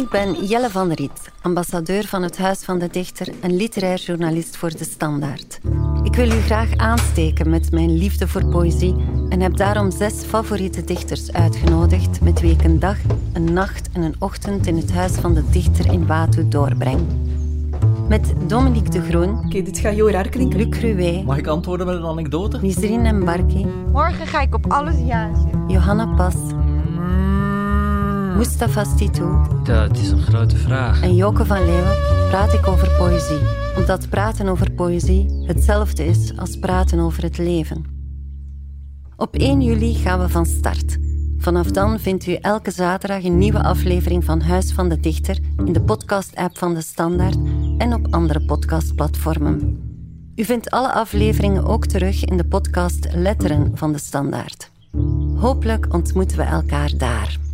Ik ben Jelle van der Riet, ambassadeur van het Huis van de Dichter en literair journalist voor De Standaard. Ik wil u graag aansteken met mijn liefde voor poëzie en heb daarom zes favoriete dichters uitgenodigd met wie ik een dag, een nacht en een ochtend in het Huis van de Dichter in Batu doorbreng. Met Dominique de Groen, Oké, dit gaat heel raar klinken. Luc Ruwe, Mag ik antwoorden met een anekdote? Nisrine Mbarki, Morgen ga ik op alles ja zeggen. Johanna Pas, Mustafa Stitou Dat is een grote vraag. en Joke van Leeuwen praat ik over poëzie. Omdat praten over poëzie hetzelfde is als praten over het leven. Op 1 juli gaan we van start. Vanaf dan vindt u elke zaterdag een nieuwe aflevering van Huis van de Dichter in de podcast-app van De Standaard en op andere podcastplatformen. U vindt alle afleveringen ook terug in de podcast Letteren van De Standaard. Hopelijk ontmoeten we elkaar daar.